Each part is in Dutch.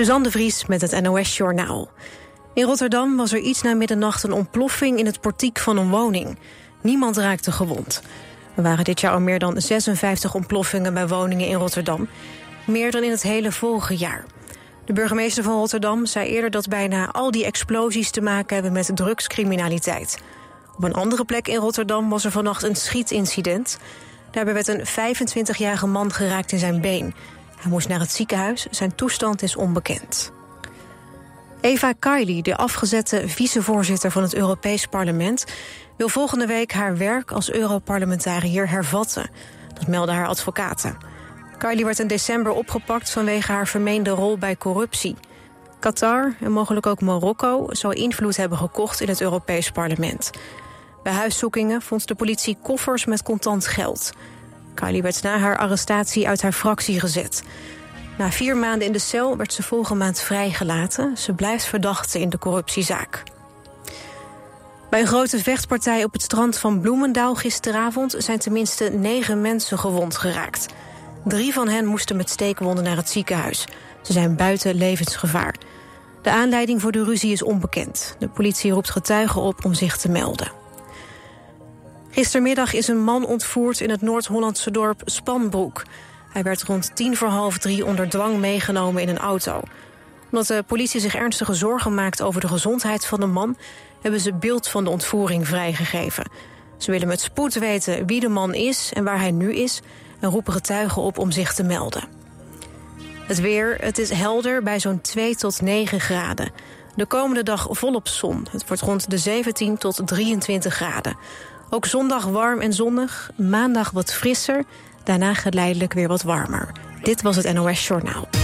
Suzanne de Vries met het NOS Journaal. In Rotterdam was er iets na middernacht een ontploffing in het portiek van een woning. Niemand raakte gewond. Er waren dit jaar al meer dan 56 ontploffingen bij woningen in Rotterdam. Meer dan in het hele vorige jaar. De burgemeester van Rotterdam zei eerder dat bijna al die explosies te maken hebben met drugscriminaliteit. Op een andere plek in Rotterdam was er vannacht een schietincident. Daarbij werd een 25-jarige man geraakt in zijn been. Hij moest naar het ziekenhuis, zijn toestand is onbekend. Eva Kaili, de afgezette vicevoorzitter van het Europees Parlement... wil volgende week haar werk als Europarlementariër hervatten. Dat melden haar advocaten. Kaili werd in december opgepakt vanwege haar vermeende rol bij corruptie. Qatar en mogelijk ook Marokko zou invloed hebben gekocht in het Europees Parlement. Bij huiszoekingen vond de politie koffers met contant geld. Kylie werd na haar arrestatie uit haar fractie gezet. Na vier maanden in de cel werd ze volgende maand vrijgelaten. Ze blijft verdachte in de corruptiezaak. Bij een grote vechtpartij op het strand van Bloemendaal gisteravond... zijn tenminste negen mensen gewond geraakt. Drie van hen moesten met steekwonden naar het ziekenhuis. Ze zijn buiten levensgevaar. De aanleiding voor de ruzie is onbekend. De politie roept getuigen op om zich te melden. Gistermiddag is een man ontvoerd in het Noord-Hollandse dorp Spanbroek. Hij werd rond tien voor half drie onder dwang meegenomen in een auto. Omdat de politie zich ernstige zorgen maakt over de gezondheid van de man... hebben ze beeld van de ontvoering vrijgegeven. Ze willen met spoed weten wie de man is en waar hij nu is... en roepen getuigen op om zich te melden. Het weer, het is helder bij zo'n 2 tot 9 graden. De komende dag volop zon. Het wordt rond de 17 tot 23 graden. Ook zondag warm en zonnig, maandag wat frisser, daarna geleidelijk weer wat warmer. Dit was het NOS Journaal.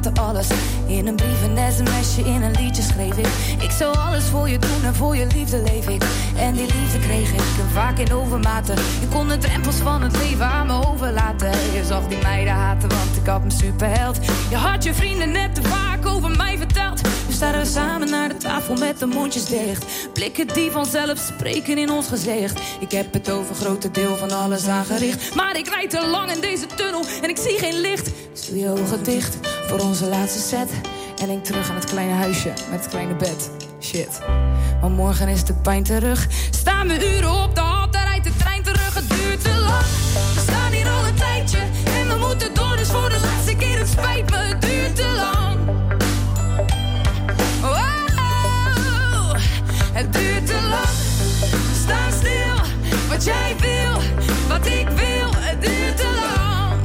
Alles. In een brief, een sms'je, in een liedje schreef ik. Ik zou alles voor je doen en voor je liefde leef ik. En die liefde kreeg ik en vaak in overmaten. Je kon de drempels van het leven aan me overlaten. Je zag die meiden haten, want ik had me superheld. Je had je vrienden net te vaak over mij verteld. Nu staan we samen naar de tafel met de mondjes dicht. Blikken die vanzelf spreken in ons gezicht. Ik heb het over grote deel van alles aangericht. Maar ik rijd te lang in deze tunnel en ik zie geen licht. Dus je ogen dicht voor onze laatste set. En denk terug aan het kleine huisje met het kleine bed. Shit. Maar morgen is de pijn terug. Staan we uren op de hal, daar rijdt de trein terug. Het duurt te lang. We staan hier al een tijdje. En we moeten door, dus voor de laatste keer. Het spijt het duurt te lang. Jij wil, wat ik wil. Het duurt te lang.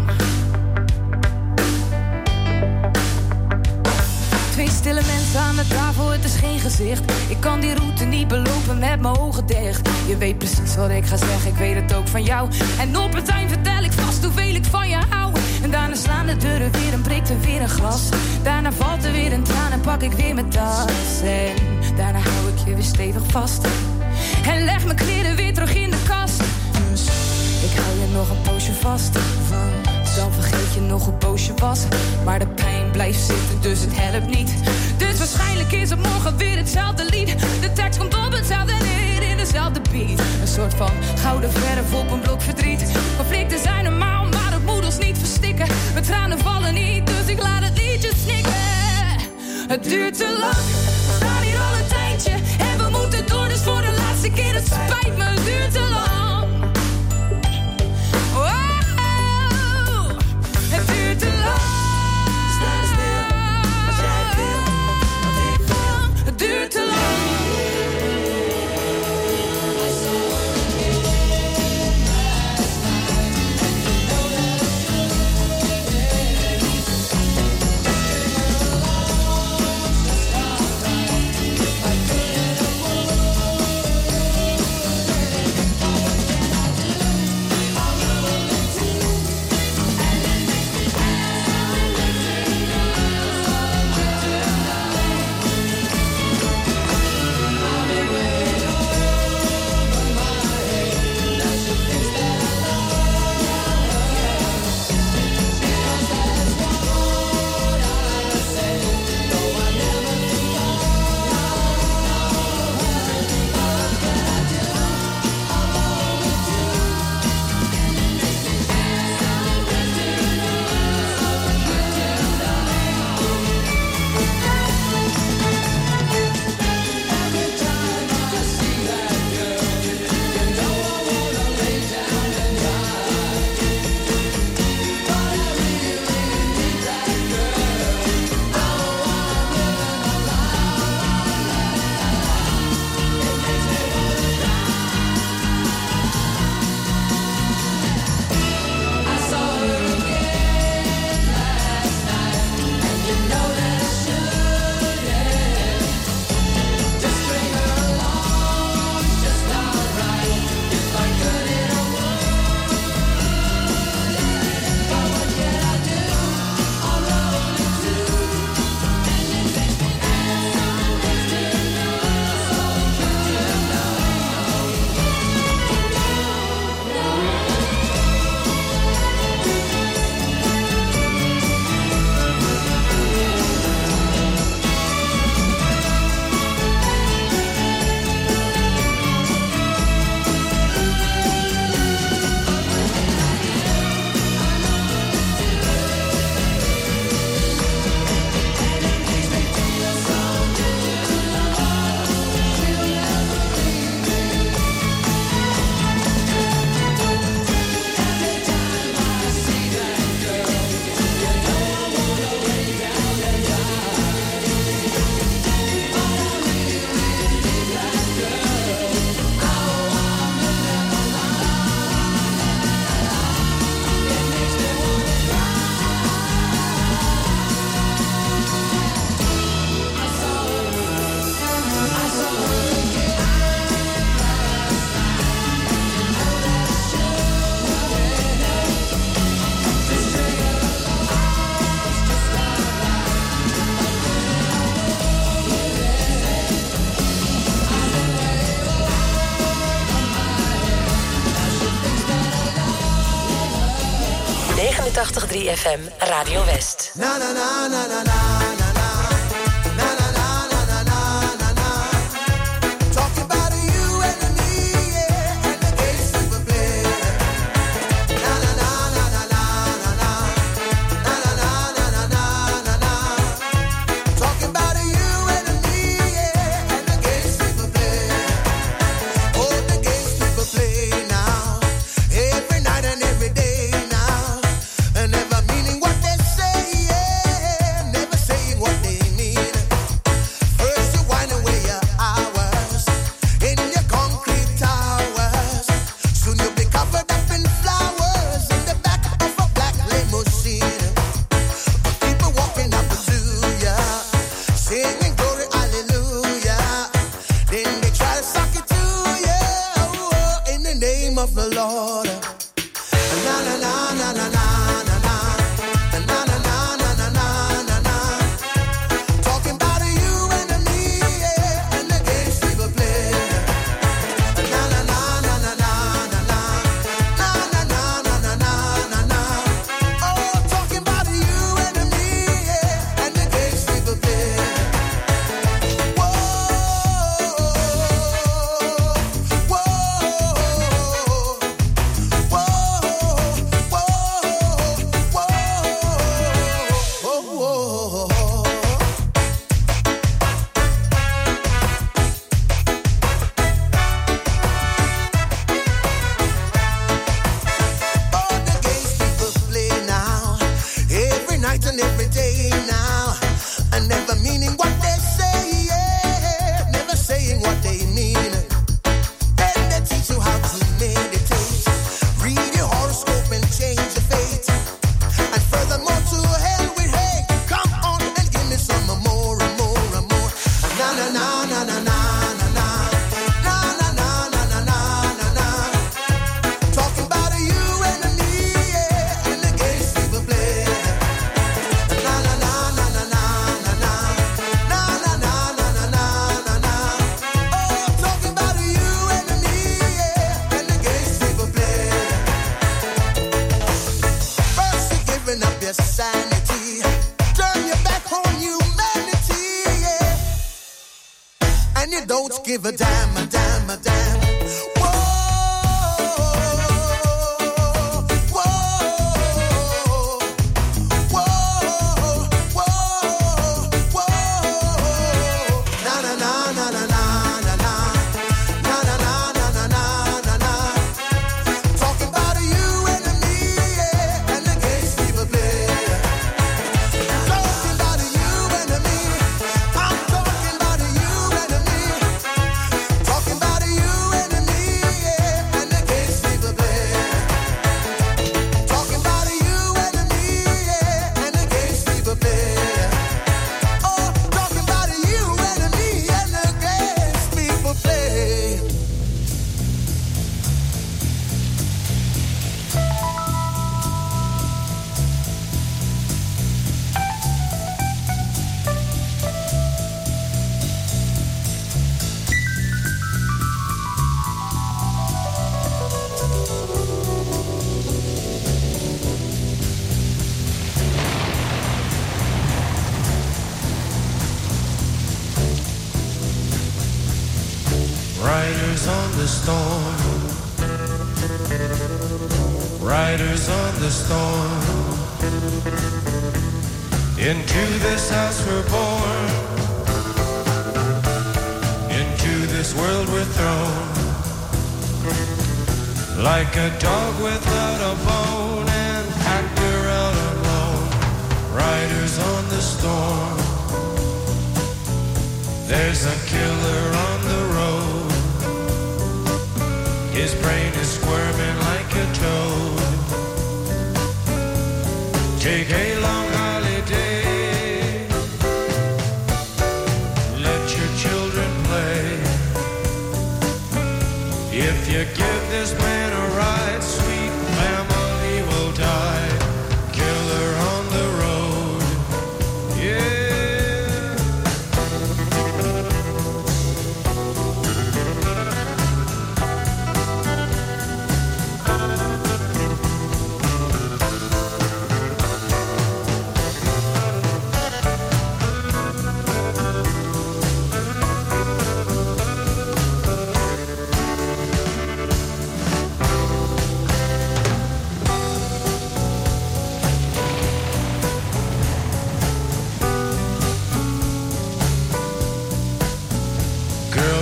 Twee stille mensen aan de tafel, het is geen gezicht. Ik kan die route niet belopen met mijn ogen dicht. Je weet precies wat ik ga zeggen, ik weet het ook van jou. En op het eind vertel ik vast hoeveel ik van je hou. En daarna slaan de deuren weer en breekt er weer een glas. Daarna valt er weer een traan en pak ik weer mijn tas. En daarna hou ik je weer stevig vast. En leg mijn kleren weer terug in de kast. Ik hou je nog een poosje vast. Dan vergeet je nog een poosje was. Maar de pijn blijft zitten, dus het helpt niet. Dus waarschijnlijk is het morgen weer hetzelfde lied. De tekst komt op hetzelfde neer in dezelfde beat. Een soort van gouden verf op een blok verdriet. Conflicten zijn normaal, maar het moet ons niet verstikken. Mijn tranen vallen niet, dus ik laat het liedje snikken. Het duurt te lang, we staan hier al een tijdje. En we moeten door, dus voor de laatste keer. Het spijt me, het duurt te lang. Duurt te lang. 3FM Radio West.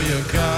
your car.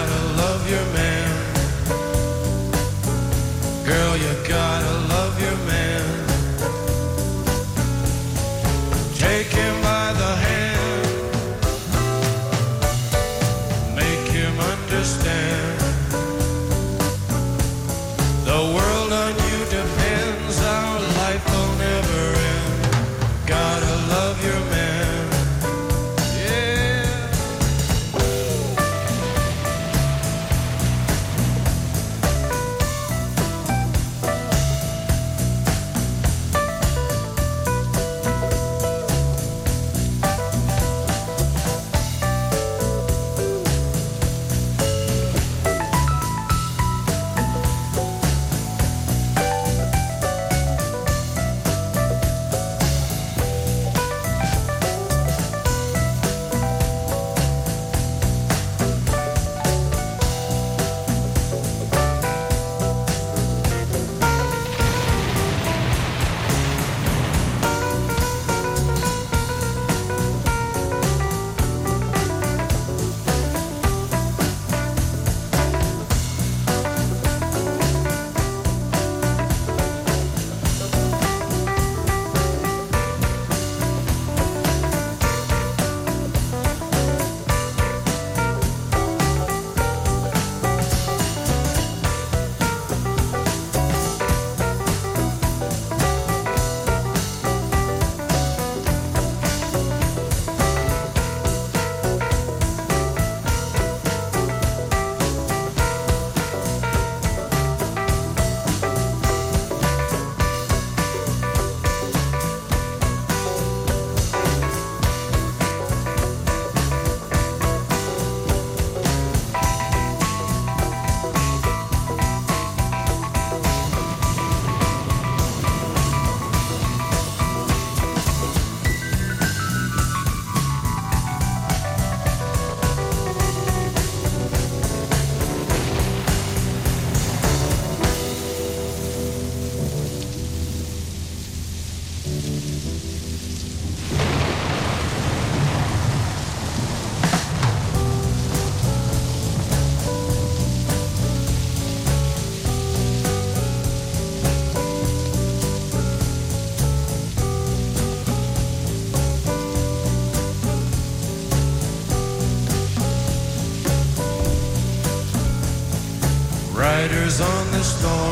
Storm.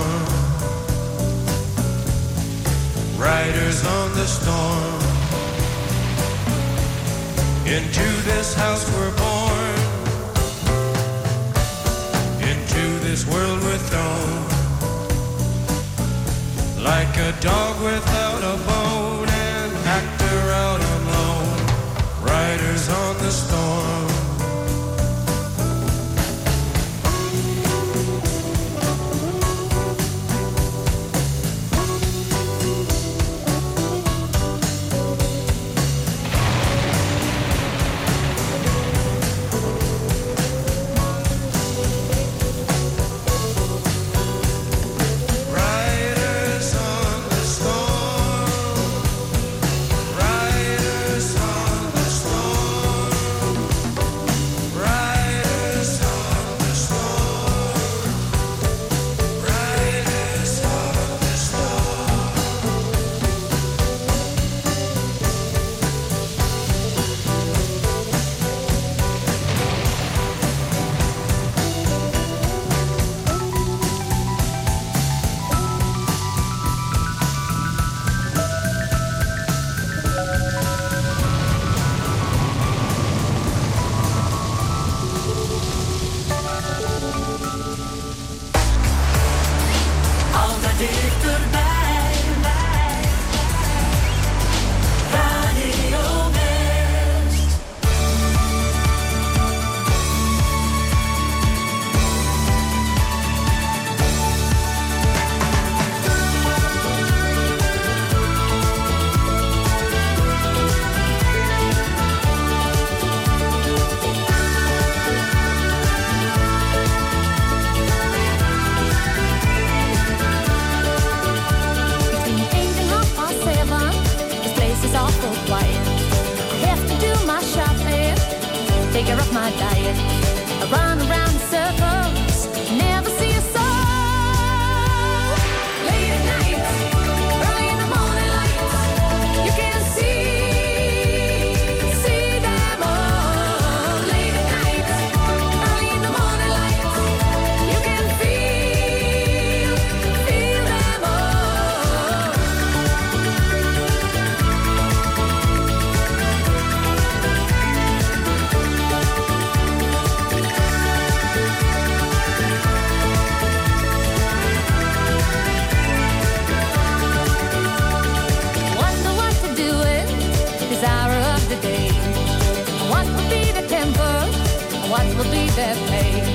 Their pay.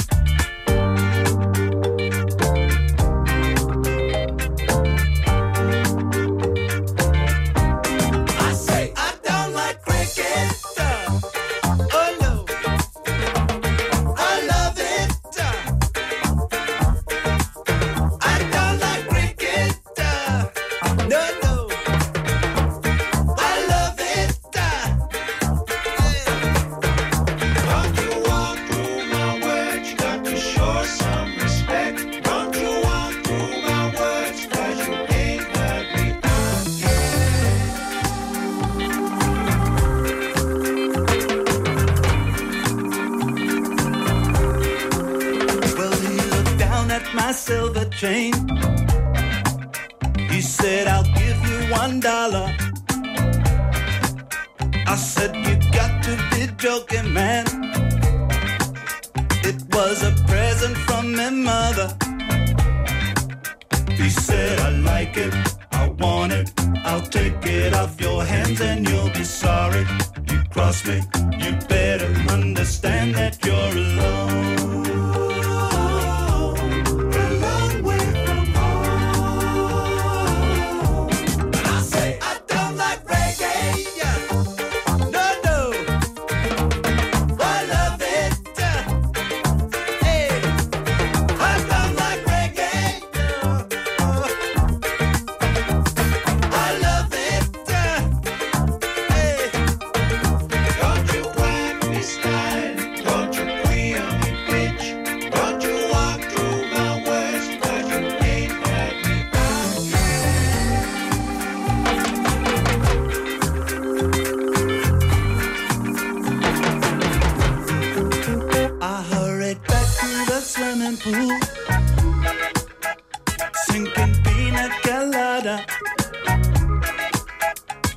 Sinking pina.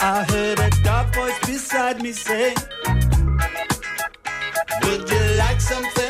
I heard a dark voice beside me say, Would you like something?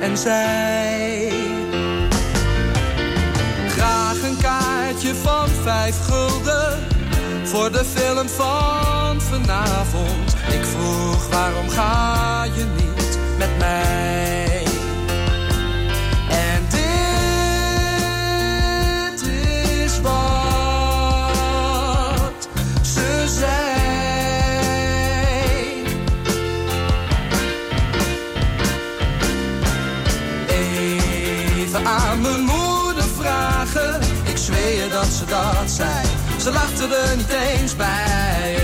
En zei... Graag een kaartje van vijf gulden. Voor de film van vanavond. Ik vroeg waarom ga je niet met mij? Ze lachte er niet eens bij.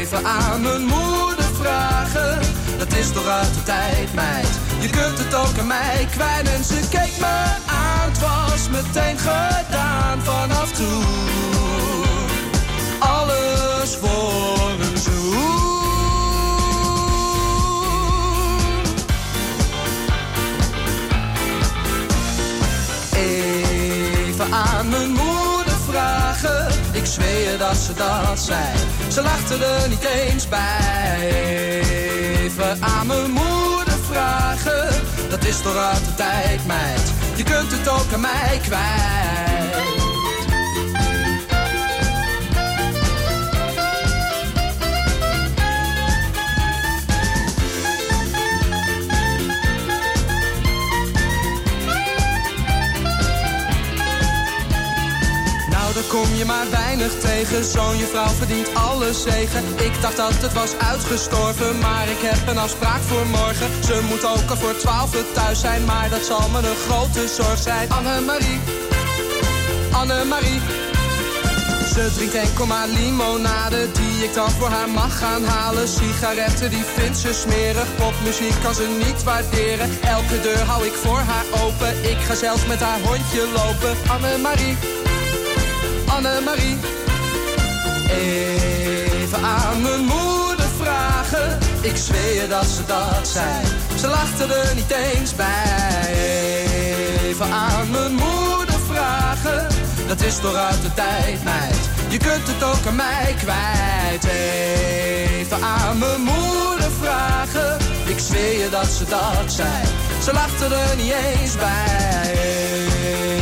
Even aan mijn moeder vragen. Dat is toch uit de tijd, meid. Je kunt het ook aan mij kwijt. En ze keek me aan. Het was meteen gedaan vanaf toen. Alles voor Dat ze dat zei. Ze lachte er niet eens bij. Even aan mijn moeder vragen. Dat is toch uit de tijd, meid. Je kunt het ook aan mij kwijt. Kom je maar weinig tegen. Zo'n je vrouw verdient alle zegen. Ik dacht dat het was uitgestorven, maar ik heb een afspraak voor morgen. Ze moet ook al voor twaalf thuis zijn, maar dat zal me een grote zorg zijn. Annemarie, Annemarie. Ze drinkt enkel maar limonade die ik dan voor haar mag gaan halen. Sigaretten die vindt ze smerig, popmuziek kan ze niet waarderen. Elke deur hou ik voor haar open, ik ga zelfs met haar hondje lopen. Annemarie. Annemarie. Even aan mijn moeder vragen. Ik zweer je dat ze dat zei. Ze lachte er niet eens bij. Even aan mijn moeder vragen. Dat is toch uit de tijd, meid. Je kunt het ook aan mij kwijt. Even aan mijn moeder vragen. Ik zweer je dat ze dat zei. Ze lachte er niet eens bij.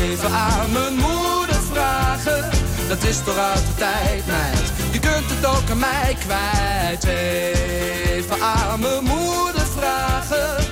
Even aan mijn moeder vragen. Dat is toch uit de tijd, meid. Je kunt het ook aan mij kwijt. Even aan mijn moeder vragen.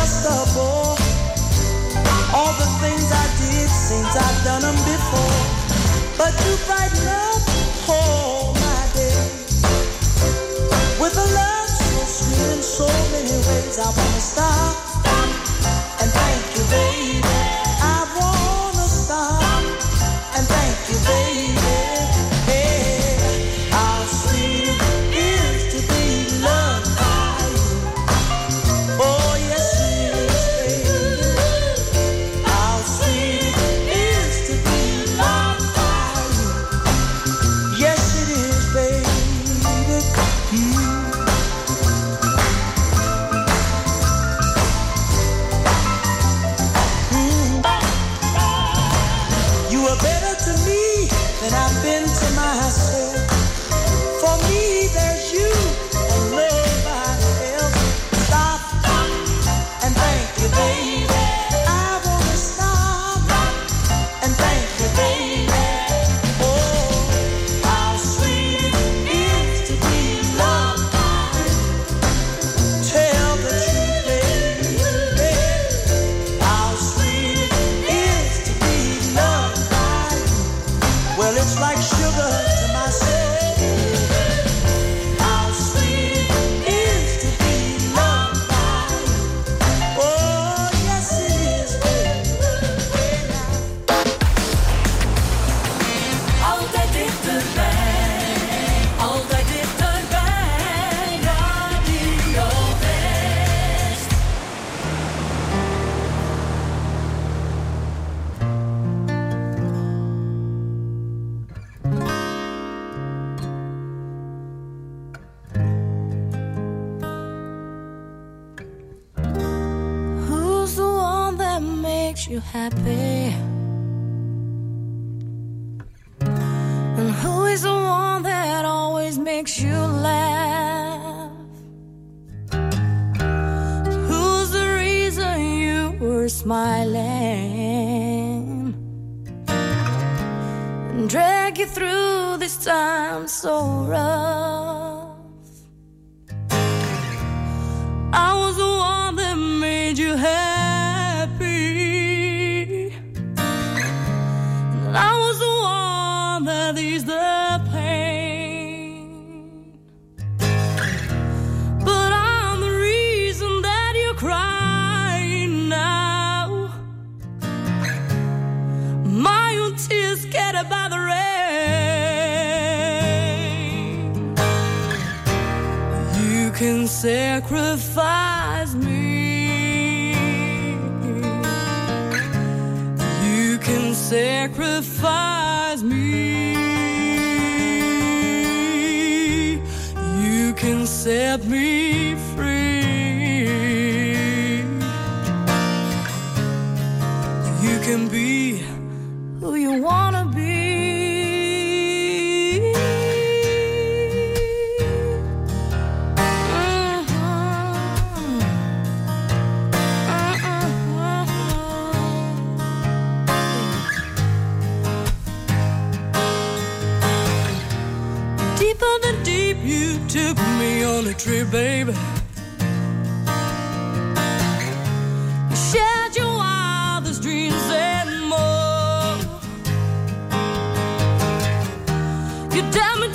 just a. All the things I did I've before. But you brighten up all my. With a love so sweet in so many ways, I wanna stop. you happy? And who is the one that always makes you laugh? Who's the reason you were smiling? And drag you through this time so rough. sacrifice me. You can sacrifice me. You can set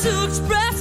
to express